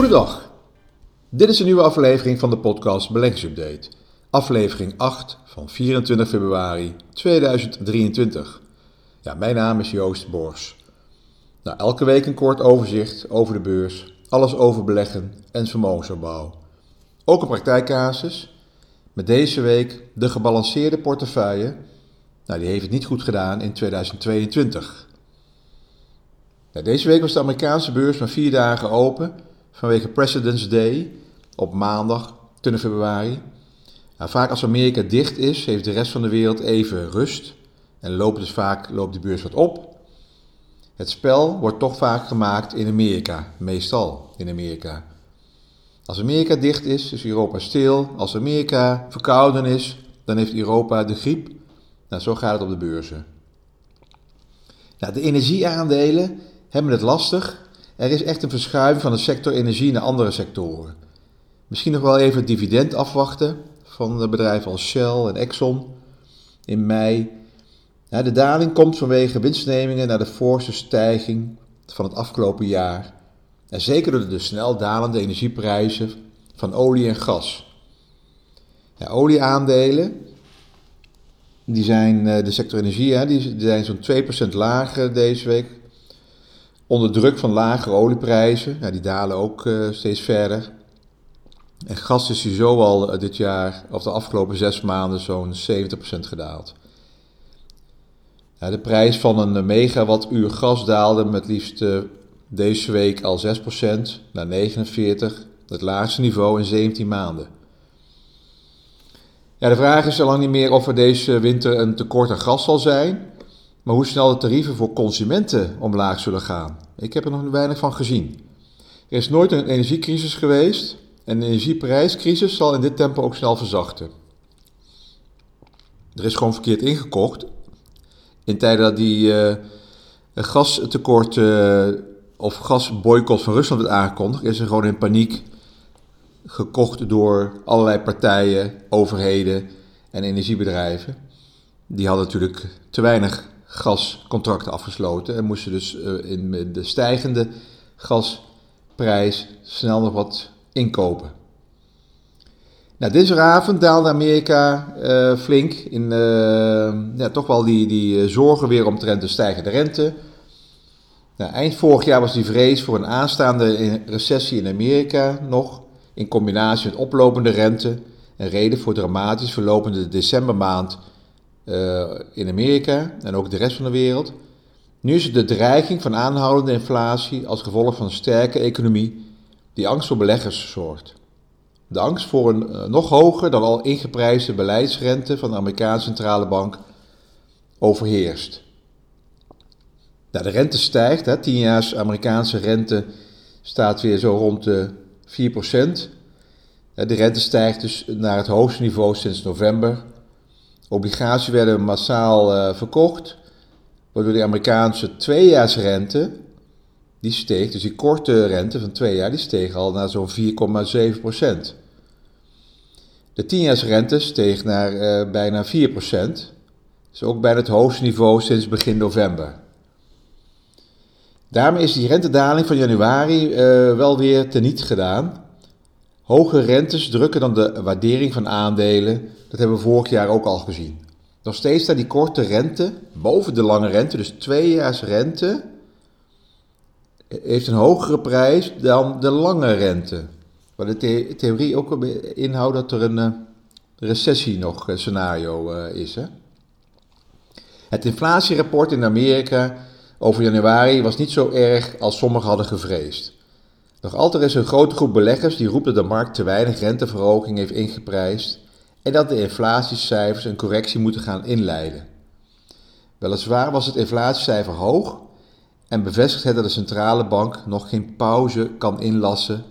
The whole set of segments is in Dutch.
Goedendag. Dit is een nieuwe aflevering van de podcast Beleggingsupdate. Aflevering 8 van 24 februari 2023. Ja, mijn naam is Joost Bors. Nou, elke week een kort overzicht over de beurs, alles over beleggen en vermogensopbouw. Ook een praktijkcasus. Met deze week de gebalanceerde portefeuille. Nou, die heeft het niet goed gedaan in 2022. Ja, deze week was de Amerikaanse beurs maar vier dagen open vanwege President's Day op maandag 20 februari. Nou, vaak als Amerika dicht is, heeft de rest van de wereld even rust en loopt dus vaak loopt de beurs wat op. Het spel wordt toch vaak gemaakt in Amerika, meestal in Amerika. Als Amerika dicht is, is Europa stil. Als Amerika verkouden is, dan heeft Europa de griep. Nou, zo gaat het op de beurzen. Nou, de energieaandelen hebben het lastig. Er is echt een verschuiving van de sector energie naar andere sectoren. Misschien nog wel even het dividend afwachten van bedrijven als Shell en Exxon in mei. de daling komt vanwege winstnemingen naar de forse stijging van het afgelopen jaar. En zeker door de snel dalende energieprijzen van olie en gas. Olieaandelen, die zijn, eh, de sector energie, die zijn zo'n 2% lager deze week onder druk van lagere olieprijzen, die dalen ook uh, steeds verder. En gas is zo al uh, dit jaar, of de afgelopen zes maanden, zo'n 70% gedaald. De prijs van een megawattuur gas daalde met liefst deze week al 6% naar 49, het laagste niveau in 17 maanden. Ja, de vraag is al lang niet meer of er deze winter een tekort aan gas zal zijn, maar hoe snel de tarieven voor consumenten omlaag zullen gaan. Ik heb er nog weinig van gezien. Er is nooit een energiecrisis geweest en de energieprijscrisis zal in dit tempo ook snel verzachten. Er is gewoon verkeerd ingekocht. In tijden dat die uh, gastekort uh, of gasboycott van Rusland werd aangekondigd, is er gewoon in paniek gekocht door allerlei partijen, overheden en energiebedrijven. Die hadden natuurlijk te weinig gascontracten afgesloten en moesten dus uh, in de stijgende gasprijs snel nog wat inkopen. Nou, dinsdagavond daalde Amerika uh, flink in uh, ja, toch wel die, die zorgen weer omtrent de stijgende rente. Nou, eind vorig jaar was die vrees voor een aanstaande recessie in Amerika nog, in combinatie met oplopende rente, een reden voor dramatisch verlopende decembermaand in Amerika en ook de rest van de wereld. Nu is het de dreiging van aanhoudende inflatie als gevolg van een sterke economie die angst voor beleggers zorgt. De angst voor een uh, nog hoger dan al ingeprijsde beleidsrente van de Amerikaanse centrale bank overheerst. Nou, de rente stijgt, hè, 10 jaar Amerikaanse rente staat weer zo rond de 4%. De rente stijgt dus naar het hoogste niveau sinds november Obligaties werden massaal uh, verkocht, waardoor de Amerikaanse tweejaarsrente, die steeg, dus die korte rente van twee jaar, die steeg al naar zo'n 4,7 procent. De tienjaarsrente steeg naar uh, bijna 4 procent. Is ook bijna het hoogste niveau sinds begin november. Daarmee is die rentedaling van januari uh, wel weer teniet gedaan. Hoge rentes drukken dan de waardering van aandelen. Dat hebben we vorig jaar ook al gezien. Nog steeds staat die korte rente boven de lange rente, dus tweejaars rente, heeft een hogere prijs dan de lange rente. Wat de theorie ook inhoudt dat er een uh, recessie nog een scenario uh, is. Hè? Het inflatierapport in Amerika over januari was niet zo erg als sommigen hadden gevreesd. Nog altijd is een grote groep beleggers die roept dat de markt te weinig renteverhoging heeft ingeprijsd en dat de inflatiecijfers een correctie moeten gaan inleiden. Weliswaar was het inflatiecijfer hoog en bevestigt het dat de centrale bank nog geen pauze kan inlassen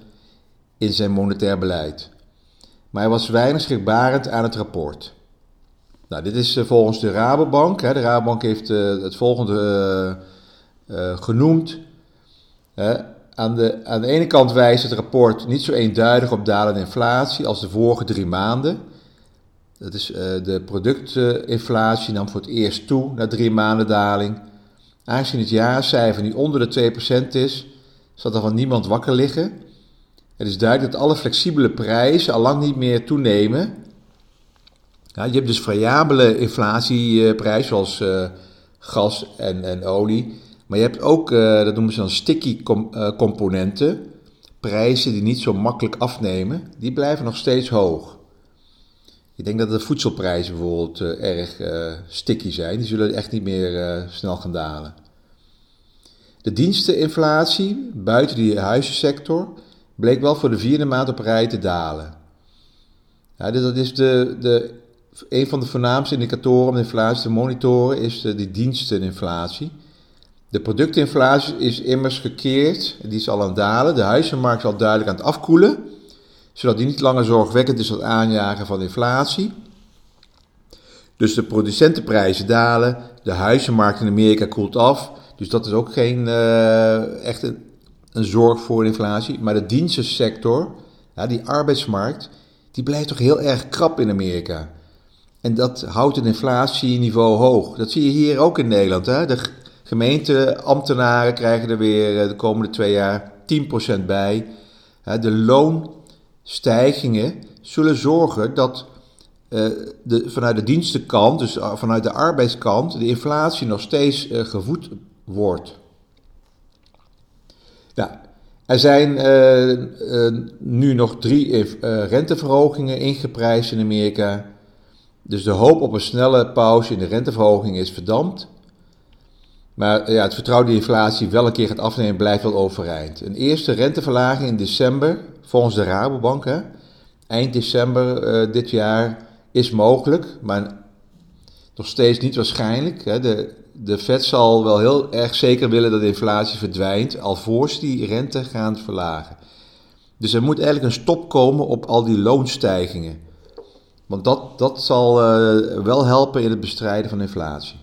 in zijn monetair beleid. Maar hij was weinig schrikbarend aan het rapport. Nou, dit is eh, volgens de Rabobank. De Rabobank heeft eh, het volgende uh, genoemd. Aan de, aan de ene kant wijst het rapport niet zo eenduidig op dalende inflatie als de vorige drie maanden. Dat is uh, de productinflatie nam voor het eerst toe na drie maanden daling. Aangezien het jaarcijfer niet onder de 2% is, zal er van niemand wakker liggen. Het is duidelijk dat alle flexibele prijzen al lang niet meer toenemen. Ja, je hebt dus variabele inflatieprijzen zoals uh, gas en, en olie. Maar je hebt ook, uh, dat noemen ze dan sticky com componenten. Prijzen die niet zo makkelijk afnemen. Die blijven nog steeds hoog. Ik denk dat de voedselprijzen bijvoorbeeld erg sticky zijn. Die zullen echt niet meer snel gaan dalen. De diensteninflatie buiten die huizensector bleek wel voor de vierde maand op rij te dalen. Ja, dat is de, de, een van de voornaamste indicatoren om de inflatie te monitoren, is de, die diensteninflatie. De productinflatie is immers gekeerd, die is al aan het dalen. De huizenmarkt is al duidelijk aan het afkoelen, zodat die niet langer zorgwekkend is als aanjager van inflatie. Dus de producentenprijzen dalen, de huizenmarkt in Amerika koelt af. Dus dat is ook geen uh, echt een, zorg voor inflatie. Maar de dienstensector, ja, die arbeidsmarkt, die blijft toch heel erg krap in Amerika. En dat houdt het inflatieniveau hoog. Dat zie je hier ook in Nederland. Hè? De gemeenteambtenaren krijgen er weer de komende twee jaar 10% bij. De loonstijgingen zullen zorgen dat de, vanuit de dienstenkant, dus vanuit de arbeidskant, de inflatie nog steeds gevoed wordt. Ja, er zijn nu nog drie renteverhogingen ingeprijsd in Amerika. Dus de hoop op een snelle pauze in de renteverhoging is verdampt. Maar ja, het vertrouwen de inflatie wel een keer gaat afnemen blijft wel overeind. Een eerste renteverlaging in december, volgens de Rabobank, hè, eind december dit jaar, is mogelijk, maar nog steeds niet waarschijnlijk. Hè. De, de Fed zal wel heel erg zeker willen dat de inflatie verdwijnt, alvorens die rente gaan verlagen. Dus er moet eigenlijk een stop komen op al die loonstijgingen. Want dat, dat zal uh, wel helpen in het bestrijden van inflatie.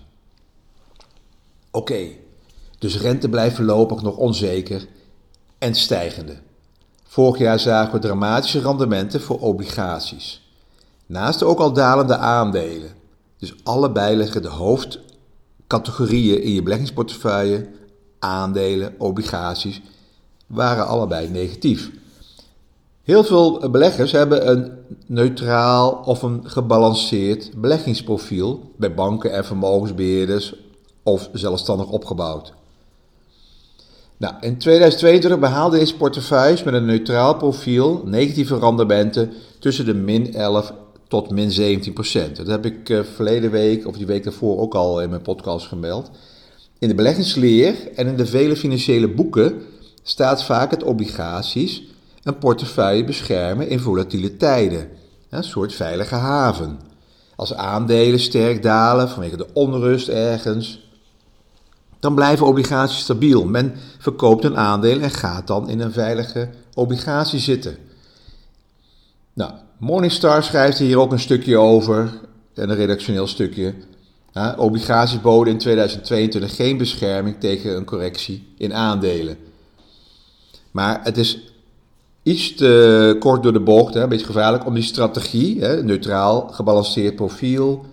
Oké, dus rente blijft voorlopig nog onzeker en stijgende. Vorig jaar zagen we dramatische rendementen voor obligaties. Naast ook al dalende aandelen. Dus allebei leggen de hoofd categorieën in je beleggingsportefeuille, aandelen, obligaties, waren allebei negatief. Heel veel beleggers hebben een neutraal of een gebalanceerd beleggingsprofiel bij banken en vermogensbeheerders of zelfstandig opgebouwd. Nou, in 2022 behaalden deze portefeuilles met een neutraal profiel negatieve rendementen tussen de min 11 tot min 17% Dat heb ik uh, verleden week of die week daarvoor ook al in mijn podcast gemeld. In de beleggingsleer en in de vele financiële boeken staat vaak het obligaties een portefeuille beschermen in volatiele tijden. Een soort veilige haven. Als aandelen sterk dalen vanwege de onrust ergens, dan blijven obligaties stabiel. Men verkoopt een aandeel en gaat dan in een veilige obligatie zitten. Nou, Morningstar schrijft hier ook een stukje over, een redactioneel stukje. Ja, obligaties boden in 2022 geen bescherming tegen een correctie in aandelen. Maar het is iets te kort door de bocht, hè, een beetje gevaarlijk, om die strategie, hè, neutraal, gebalanceerd profiel,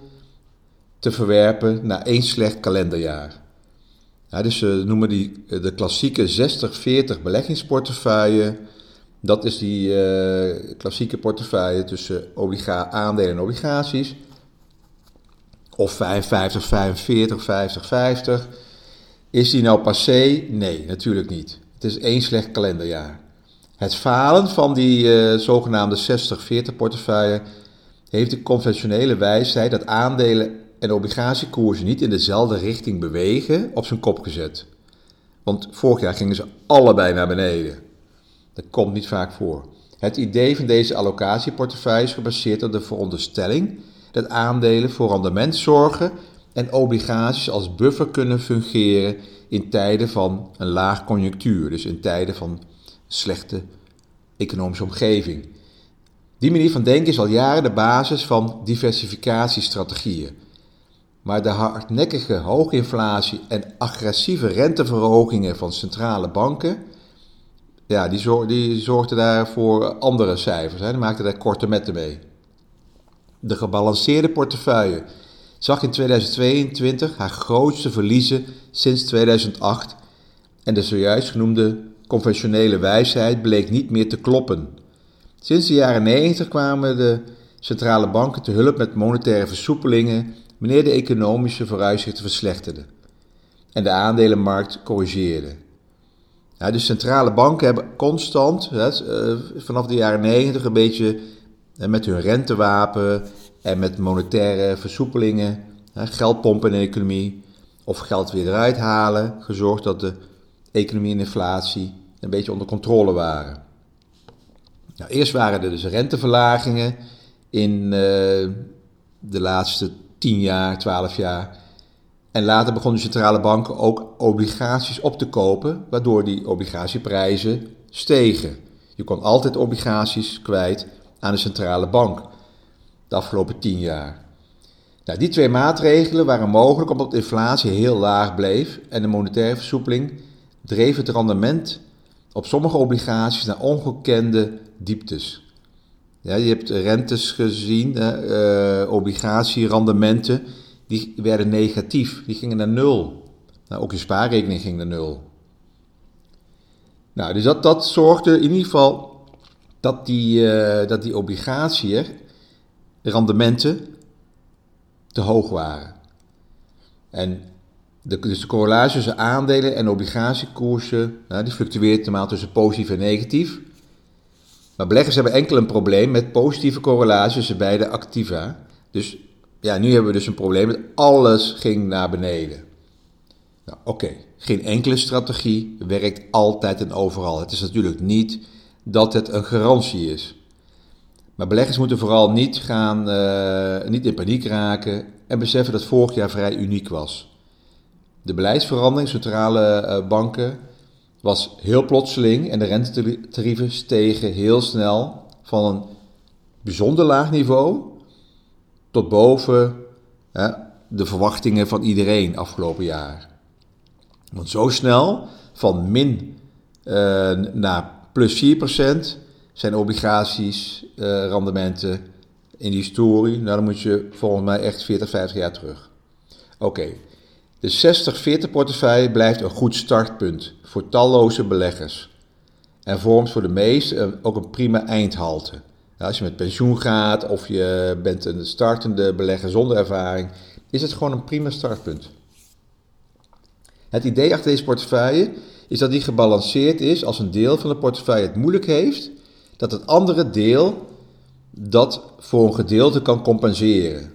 te verwerpen na één slecht kalenderjaar. Dus ze noemen die de klassieke 60-40 beleggingsportefeuille dat is die uh, klassieke portefeuille tussen obliga aandelen en obligaties. Of 55, 45, 50, 50. Is die nou passé? Nee, natuurlijk niet. Het is één slecht kalenderjaar. Het falen van die zogenaamde 60-40 portefeuille heeft de conventionele wijsheid dat aandelen en obligatiekoersen niet in dezelfde richting bewegen op zijn kop gezet. Want vorig jaar gingen ze allebei naar beneden. Dat komt niet vaak voor. Het idee van deze allocatieportefeuille is gebaseerd op de veronderstelling dat aandelen voor rendement zorgen en obligaties als buffer kunnen fungeren in tijden van een laag conjunctuur, dus in tijden van slechte economische omgeving. Die manier van denken is al jaren de basis van diversificatiestrategieën. Maar de hardnekkige hooginflatie en agressieve renteverhogingen van centrale banken ja, die, die zorgde daar voor andere cijfers. Hè. Die maakte daar korte metten mee. De gebalanceerde portefeuille zag in 2022 haar grootste verliezen sinds 2008 en de zojuist genoemde conventionele wijsheid bleek niet meer te kloppen. Sinds de jaren 90 kwamen de centrale banken te hulp met monetaire versoepelingen wanneer de economische vooruitzichten verslechterden en de aandelenmarkt corrigeerde. Ja, de centrale banken hebben constant, eh, vanaf de jaren 90, een beetje met hun rentewapen en met monetaire versoepelingen, geld pompen in de economie of geld weer eruit halen, gezorgd dat de economie en inflatie een beetje onder controle waren. Nou, eerst waren er dus renteverlagingen in uh, de laatste 10 jaar, 12 jaar. En later begonnen centrale banken ook obligaties op te kopen, waardoor die obligatieprijzen stegen. Je kon altijd obligaties kwijt aan de centrale bank de afgelopen 10 jaar. Nou, die twee maatregelen waren mogelijk omdat de inflatie heel laag bleef en de monetaire versoepeling dreef het rendement op sommige obligaties naar ongekende dieptes. Ja, je hebt rentes gezien, uh, obligatierendementen, die werden negatief, die gingen naar nul. Nou, ook je spaarrekening ging naar nul. Nou, dus dat, dat zorgde in ieder geval dat die, uh, dat die obligatieën, rendementen, te hoog waren. En de, dus de correlatie tussen aandelen en obligatiekoersen, nou, die fluctueert normaal tussen positief en negatief. Maar beleggers hebben enkel een probleem met positieve correlaties tussen beide activa. Dus ja, nu hebben we dus een probleem met alles ging naar beneden. Nou, oké, geen enkele strategie werkt altijd en overal. Het is natuurlijk niet dat het een garantie is. Maar beleggers moeten vooral niet, gaan, uh, niet in paniek raken en beseffen dat vorig jaar vrij uniek was. De beleidsverandering centrale uh, banken was heel plotseling en de rentetarieven stegen heel snel van een bijzonder laag niveau tot boven de verwachtingen van iedereen afgelopen jaar. Want zo snel, van min uh, naar plus 4%, zijn obligaties, uh, rendementen in die historie. Nou, dan moet je volgens mij echt 40, 50 jaar terug. Oké, de 60-40 portefeuille blijft een goed startpunt voor talloze beleggers. En vormt voor de meesten ook een prima eindhalte. Als je met pensioen gaat of je bent een startende belegger zonder ervaring, is het gewoon een prima startpunt. Het idee achter deze portefeuille is dat die gebalanceerd is als een deel van de portefeuille het moeilijk heeft, dat het andere deel dat voor een gedeelte kan compenseren.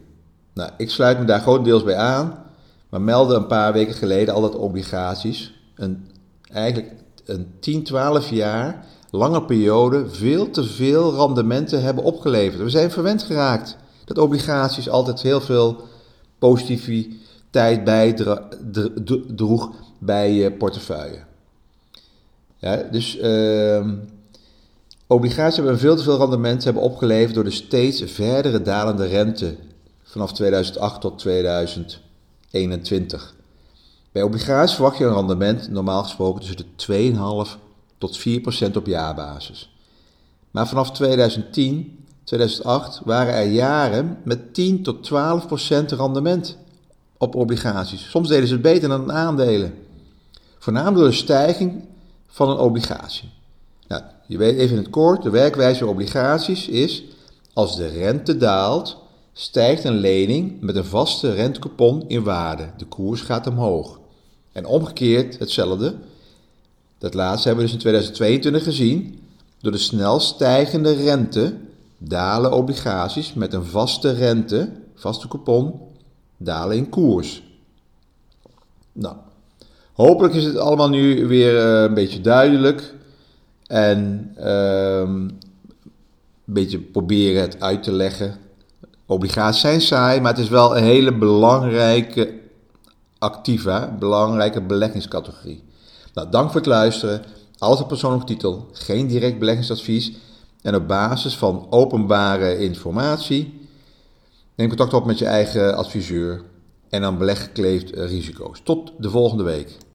Nou, ik sluit me daar grotendeels bij aan, maar meldde een paar weken geleden al dat obligaties een, eigenlijk een 10, 12 jaar lange periode veel te veel rendementen hebben opgeleverd. We zijn verwend geraakt dat obligaties altijd heel veel positiviteit bijdroeg bij je portefeuille. Ja, dus uh, obligaties hebben veel te veel rendementen hebben opgeleverd door de steeds verdere dalende rente vanaf 2008 tot 2021. Bij obligaties verwacht je een rendement normaal gesproken tussen de 2,5 tot 4% op jaarbasis. Maar vanaf 2010, 2008 waren er jaren met 10 tot 12% rendement op obligaties. Soms deden ze het beter dan aandelen. Voornamelijk door de stijging van een obligatie. Nou, je weet even in het kort, de werkwijze van obligaties is, als de rente daalt, stijgt een lening met een vaste rentecoupon in waarde. De koers gaat omhoog. En omgekeerd hetzelfde. Dat laatste hebben we dus in 2022 gezien. Door de snel stijgende rente dalen obligaties met een vaste rente, vaste coupon, dalen in koers. Nou, hopelijk is het allemaal nu weer uh, een beetje duidelijk. En uh, een beetje proberen het uit te leggen. Obligaties zijn saai, maar het is wel een hele belangrijke activa, belangrijke beleggingscategorie. Nou, dank voor het luisteren. Altijd persoonlijke titel, geen direct beleggingsadvies. En op basis van openbare informatie neem contact op met je eigen adviseur en dan beleggekleefd risico's. Tot de volgende week.